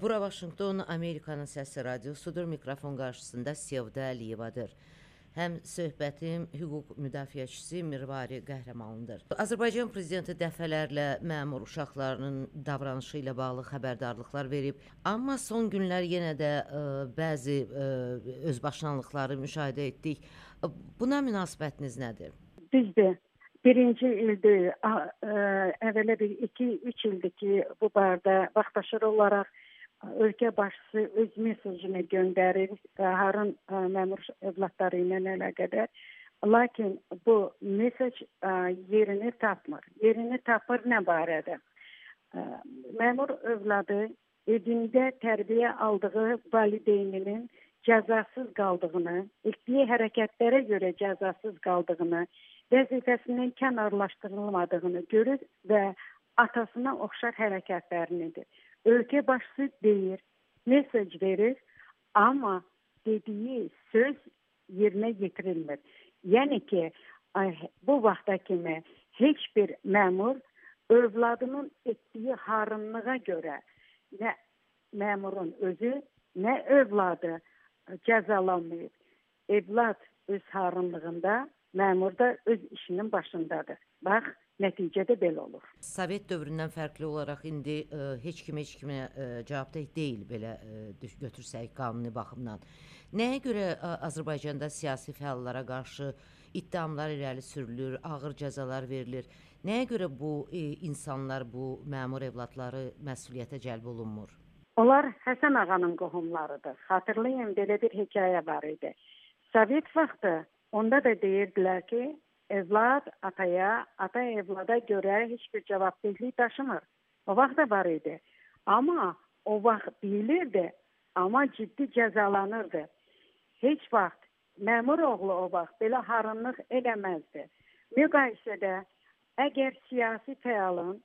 Bura Vaşinqton Amerikanın səsi radiosudur. Mikrofon qarşısında Sevda Əliyevadır. Həm söhbətim hüquq müdafiəçisi Mirvari Qəhrəmanlıdır. Azərbaycan prezidenti dəfələrlə məmur uşaqlarının davranışı ilə bağlı xəbərdarlıqlar verib, amma son günlər yenə də ə, bəzi ə, özbaşınalıqları müşahidə etdik. Buna münasibətiniz nədir? Düzdür. Birinci ildir, əvvələ bir 2-3 ildir ki, bu barədə vaxtaşırı olaraq ölkə başçısı öz mesajını göndərir Harun məmur övladları ilə əlaqədar. Lakin bu mesaj yerini tapmır. Yerini tapır nə barədə? Məmur övladı evində tərbiyə aldığı valideyninin cəzasız qaldığını, etdiyi hərəkətlərə görə cəzasız qaldığını, vəzifəsindən kənarlaşdırılmadığını görür və atasına oxşar hərəkətlərinidir. Ölkə başçısı deyir, mesaj verir, amma dediyi söz yerinə yetirilmir. Yəni ki, bu vaxta kimi heç bir məmur övladının etdiyi harınlığa görə nə məmurun özü, nə övladı cəzalanmayıb. Evlad öz harınlığında məmur da öz işinin başındadır. Bax, nəticədə belə olur. Sovet dövründən fərqli olaraq indi ə, e, heç kim heç kimə ə, e, cavabdeh deyil belə ə, e, götürsək qanuni baxımdan. Nəyə görə ə, Azərbaycanda siyasi fəallara qarşı ittihamlar irəli sürülür, ağır cəzalar verilir? Nəyə görə bu ə, insanlar, bu məmur evladları məsuliyyətə cəlb olunmur? Onlar Həsən ağanın qohumlarıdır. Xatırlayın, belə bir hekayə var idi. Sovet vaxtı Onda da deyirdilər ki, evlad ataya, ata evlada görə heç bir cavabdehlik daşımır. O vaxt da var idi. Amma o vaxt bilirdi, amma ciddi cəzalanırdı. Heç vaxt məmur oğlu o vaxt belə harınlıq eləməzdi. Müqayisədə əgər siyasi fəalın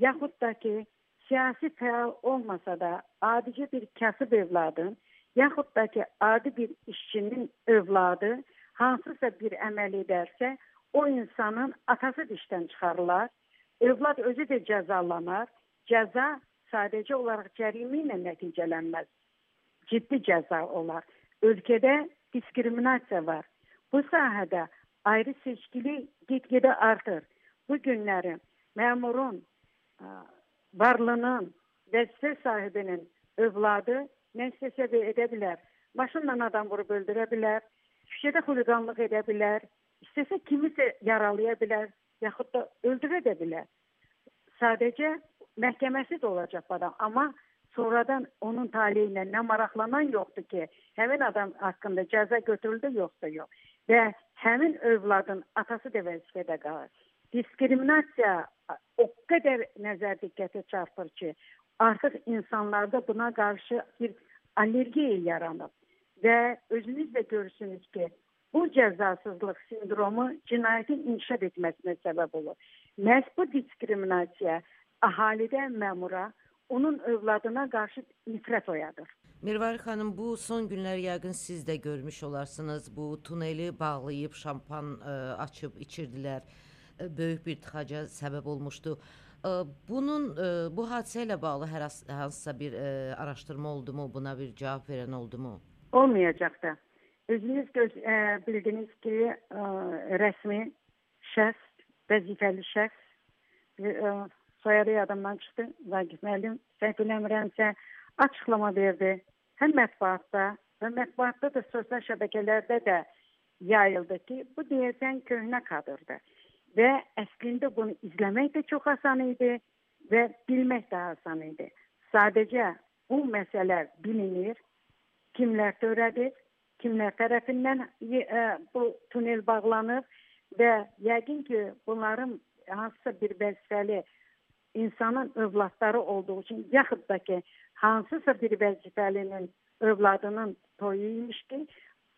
yaxud da ki, siyasi fəal olmasa da adicə bir kasıb evladın, yaxud da ki, adi bir işçinin övladı hansısa bir əməl edərsə, o insanın atası dişdən çıxarılar, övlad özü də cəzalanar. Cəza sadəcə olaraq cərimə ilə nəticələnməz. Ciddi cəza olar. Ölkədə diskriminasiya var. Bu sahədə ayrı seçkili get-gedə artır. Bu günləri məmurun ə, varlığının vəzifə sahibinin övladı nə istəsə edə bilər. Maşınla adam vurub öldürə bilər, küçədə xuliqanlıq edə bilər, istəsə kimisə yaralaya bilər, yaxud da öldürə də bilər. Sadəcə məhkəməsi də olacaq adam, amma sonradan onun taleyi ilə nə maraqlanan yoxdur ki, həmin adam haqqında cəza götürüldü yoxsa yox. Və həmin övladın atası da vəzifədə qalır. Diskriminasiya o qədər nəzər diqqətə çarpır ki, artıq insanlarda buna qarşı bir allergiya yaranıb və özünüz də görürsünüz ki, bu cəzasızlıq sindromu cinayətin inkişaf etməsinə səbəb olur. Məhz bu diskriminasiya əhalidə məmura, onun övladına qarşı nifrət oyadır. Mirvari xanım, bu son günlər yəqin siz də görmüş olarsınız. Bu tuneli bağlayıb şampan ə, e, açıb içirdilər. Ə, e, böyük bir tıxaca səbəb olmuşdu. Ə, e, bunun ə, bu hadisə ilə bağlı hər hansısa bir ə, araşdırma oldumu, buna bir cavab verən oldumu? olmayacaq da. Özünüz göz, ə, e, bildiniz ki, ə, e, rəsmi şəxs, vəzifəli şəxs ə, e, soyadı yadımdan çıxdı. Vaqif müəllim səhv eləmirəmsə açıqlama verdi. Həm mətbuatda və mətbuatda da sosial şəbəkələrdə də yayıldı ki, bu deyəsən köhnə kadrdır. Və əslində bunu izləmək də çox asan idi və bilmək də asan idi. Sadəcə bu məsələlər bilinir kimlər törədir, kimlər tərəfindən e, bu tunel bağlanıb və yəqin ki, bunların hansısa bir vəzifəli insanın övladları olduğu üçün yaxud da ki, hansısa bir vəzifəlinin övladının toyu imiş ki,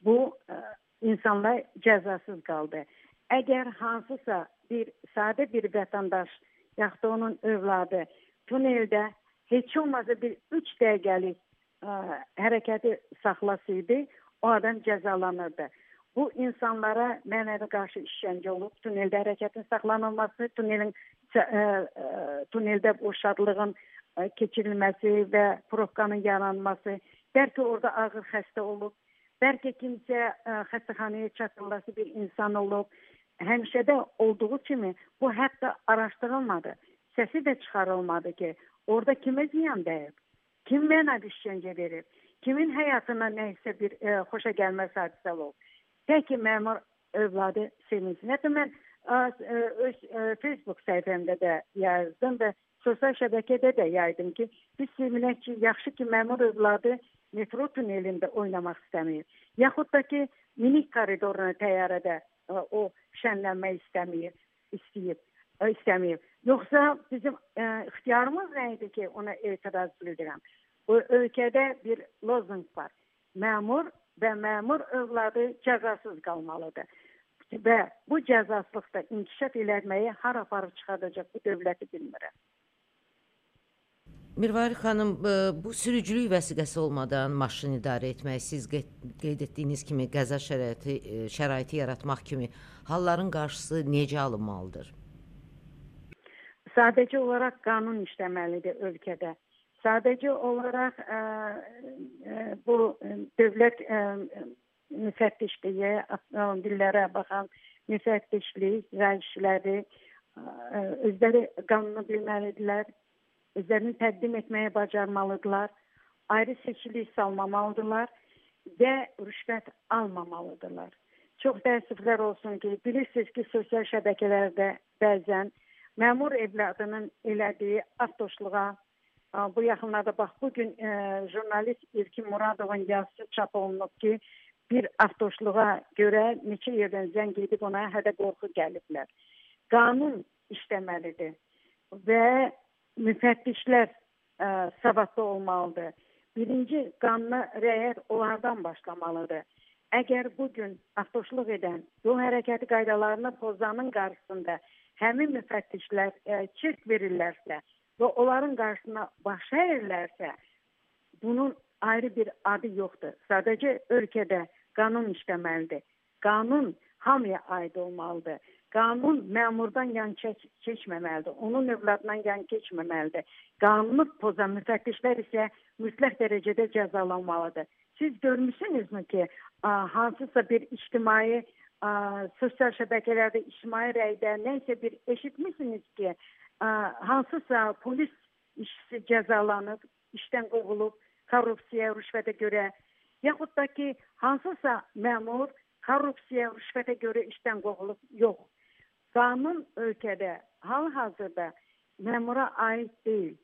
bu ə, insanlar cəzasız qaldı. Əgər hansısa bir sadə bir vətəndaş yaxud da onun övladı tuneldə heç olmasa bir 3 dəqiqəlik ə, hərəkəti saxlasaydı, o adam cəzalanırdı. Bu insanlara mənəvi qarşı işgəncə olub, tuneldə hərəkətin saxlanılması, tunelin ə, ə, tuneldə boşadlığın keçirilməsi və probkanın yaranması, bəlkə orada ağır xəstə olub, bəlkə kimsə ə, xəstəxanaya çatdırılası bir insan olub. Həmişə də olduğu kimi bu hətta araşdırılmadı. Səsi də çıxarılmadı ki, orada kimə ziyan dəyib? Kim mənə işgəncə verib? Kimin həyatına nəsə bir ə, xoşa gəlməz hadisə olub? Tək məmur övladı sevinsin. Hətta mən ə, öz ə, Facebook səhifəmdə də yazdım və sosial şəbəkədə də yaydım ki, biz sevinək ki, yaxşı ki, məmur övladı metro tunelində oynamaq istəmir. Yaxud da ki, minik koridoruna təyyarədə ə, o şənlənmək istəmir, istəyir, ə, istəmir. Yoxsa bizim ə, ixtiyarımız nə idi ki, ona etiraz bildirəm. Bu ölkədə bir lozunq var. Məmur və məmur övladı cəzasız qalmalıdır. Və bu cəzasızlıqda inkişaf eləməyi har aparıb çıxardacaq bu dövləti bilmirəm. Mirvari xanım, e, bu sürücülük vəsiqəsi olmadan maşın idarə etmək, siz qeyd etdiyiniz kimi qəza şəraiti e, şəraiti yaratmaq kimi halların qarşısı necə alınmalıdır? Sadəcə olaraq qanun işləməlidir ölkədə. Sadəcə olaraq ə, ə, bu dövlət ə, müfəttişliyi, avtomobillərə baxan müfəttişlik, rəisləri özləri qanunu bilməlidirlər özlərini təqdim etməyə bacarmalıdırlar, ayrı seçilik salmamalıdırlar və rüşvət almamalıdırlar. Çox təəssüflər olsun ki, bilirsiniz ki, sosial şəbəkələrdə bəzən məmur evladının elədiyi avtoşluğa bu yaxınlarda bax bu gün e, jurnalist İlkin Muradovun yazısı çap olunub ki, bir avtoşluğa görə neçə yerdən zəng edib ona hədə qorxu gəliblər. Qanun işləməlidir və müfəttişlər ə, savadlı olmalıdır. Birinci qanuna riayət onlardan başlamalıdır. Əgər bu gün avtoşluq edən yol hərəkəti qaydalarını pozanın qarşısında həmin müfəttişlər ə, çirk verirlərsə və onların qarşısına baş əyirlərsə, bunun ayrı bir adı yoxdur. Sadəcə ölkədə qanun işləməlidir. Qanun hamıya aid olmalıdır. Qanun məmurdan yan keç keçməməlidir. Onun övladından yan keçməməlidir. Qanunu pozan müfəttişlər isə mütləq dərəcədə cəzalanmalıdır. Siz görmüsünüzmü ki, hansısa bir ictimai sosial şəbəkələrdə ictimai rəydə nəsə bir eşitmisiniz ki, hansısa polis işçisi cəzalanıb, işdən qovulub korrupsiya, rüşvətə görə, yaxud da ki, hansısa məmur korrupsiya, rüşvətə görə işdən qovulub, yox. Qanun ölkədə hal-hazırda məmura aid deyil.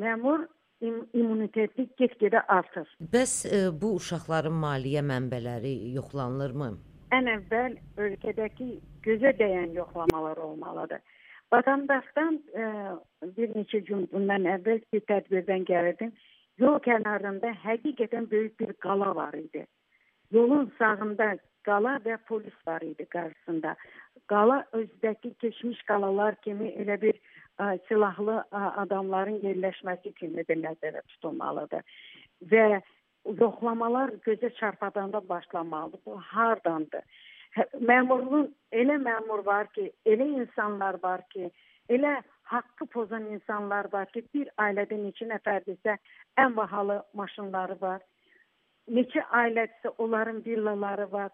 Məmur im immuniteti get-gedə artır. Bəs e, bu uşaqların maliyyə mənbələri yoxlanılırmı? Ən əvvəl ölkədəki gözə dəyən yoxlamalar olmalıdır. Vətəndaşdan e, bir neçə gün bundan əvvəl bir tədbirdən gəlirdim. Yol kənarında həqiqətən böyük bir qala var idi. Yolun sağında qala və polis var idi qarşısında. Qala özdəki keçmiş qalalar kimi elə bir ə, silahlı ə, adamların yerləşməsi kimi də nəzərdə tutulmalıdır. Və yoxlamalar gözə çarpadanda başlamalıdır. Bu hardandır? Məmurluğun elə məmur var ki, elə insanlar var ki, elə haqqı pozan insanlar var ki, bir ailədə neçə nəfərdirsə ən bahalı maşınları var. Neçə ailədirsə onların villaları var.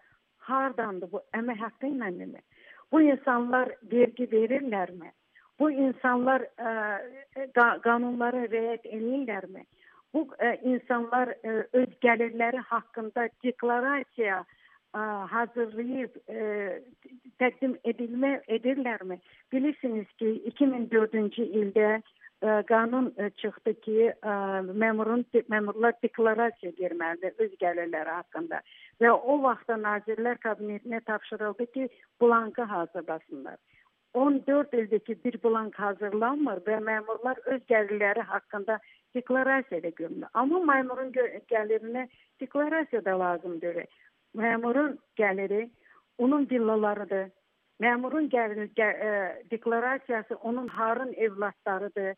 Hardandır bu? Əmək haqqı ilənmi? Bu insanlar vergi verirlərmi? Bu insanlar ə, e, qanunlara riayət edirlərmi? Bu ə, e, insanlar ə, e, öz gəlirləri haqqında deklarasiya ə, hazırlayıb ə, təqdim edilmə edirlərmi? Bilirsiniz ki, 2004-cü ildə ə, qanun ə, çıxdı ki, ə, məmurun məmurlar deklarasiya verməlidir öz gəlirləri haqqında və o vaxtda Nazirlər Kabinetinə tapşırıldı ki, blankı hazırlasınlar. 14 ildir ki, bir blank hazırlanmır və məmurlar öz gəlirləri haqqında deklarasiya da görmür. Amma məmurun gəlirinə deklarasiya da lazımdır. Məmurun gəliri onun villalarıdır. Məmurun gəliri gə, ə, e, deklarasiyası onun harın evladlarıdır.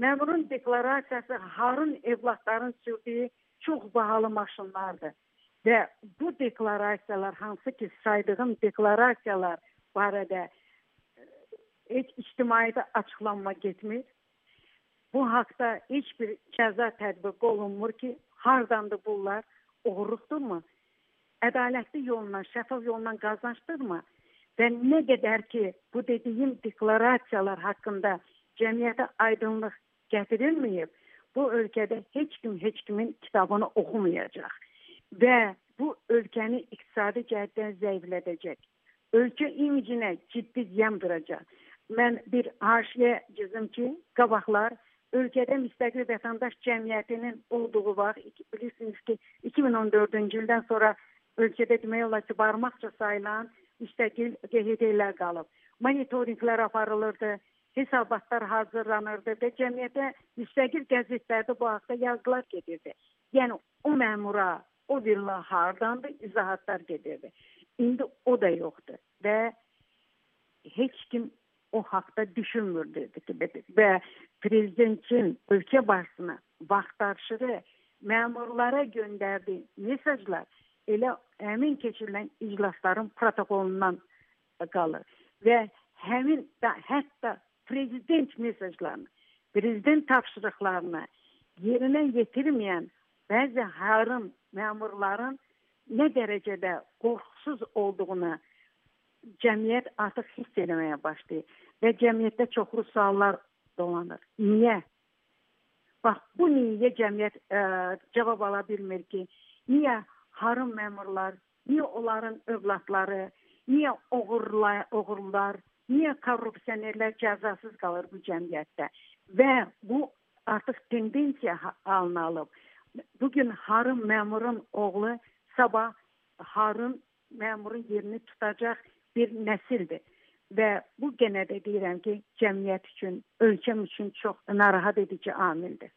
Məmurun deklarasiyası harın evladların sürdüyü çox bahalı maşınlardır. Və bu deklarasiyalar hansı ki saydığım deklarasiyalar barədə e, heç ictimaiyyətə açıqlanma getmir. bu haqda heç bir cəza tətbiq olunmur ki, hardandır bunlar? Oğurluqdurmu? Ədalətli yolla, şəffaf yolla qazançdırmı? Və nə qədər ki, bu dediyim deklarasiyalar haqqında cəmiyyətə aydınlıq gətirilməyib, bu ölkədə heç kim heç kimin kitabını oxumayacaq və bu ölkəni iqtisadi cəhətdən zəiflədəcək. Ölkə imicinə ciddi ziyan vuracaq. Mən bir haşiyə cızım ki, qabaqlar ölkədə müstəqil vətəndaş cəmiyyətinin olduğu vaxt bilirsiniz ki, 2014-cü ildən sonra ölkədə demək olar ki, barmaqca sayılan müstəqil QHD-lər qalıb. Monitorinqlər aparılırdı, hesabatlar hazırlanırdı və cəmiyyətə müstəqil qəzetlərdə bu haqda yazılar gedirdi. Yəni o məmura, o villa hardandır, izahatlar gedirdi. İndi o da yoxdur və heç kim o haqda düşünmürdü və prezidentin ölkə başçısına vaxtaşırı məmurlara göndərdiyi mesajlar elə həmin keçirilən iclasların protokolundan qalır və həmin hətta prezident mesajlarını, prezident tapşırıqlarını yerinə yetirməyən bəzi harın məmurların nə dərəcədə qorxusuz olduğunu cəmiyyət artıq hiss etməyə başlayır və cəmiyyətdə çoxlu suallar dolanır. Niyə? Bax bu niyə cəmiyyət ə, e, cavab ala bilmir ki? Niyə harım məmurlar, niyə onların övladları, niyə oğurlar, oğurlar, niyə korrupsionerlər cəzasız qalır bu cəmiyyətdə? Və bu artıq tendensiya halını alıb. Bu gün harım məmurun oğlu sabah harın məmurun yerini tutacaq bir nəsildir. Və bu genə də deyirəm ki, cəmiyyət üçün, ölkəm üçün çox narahat edici amildir.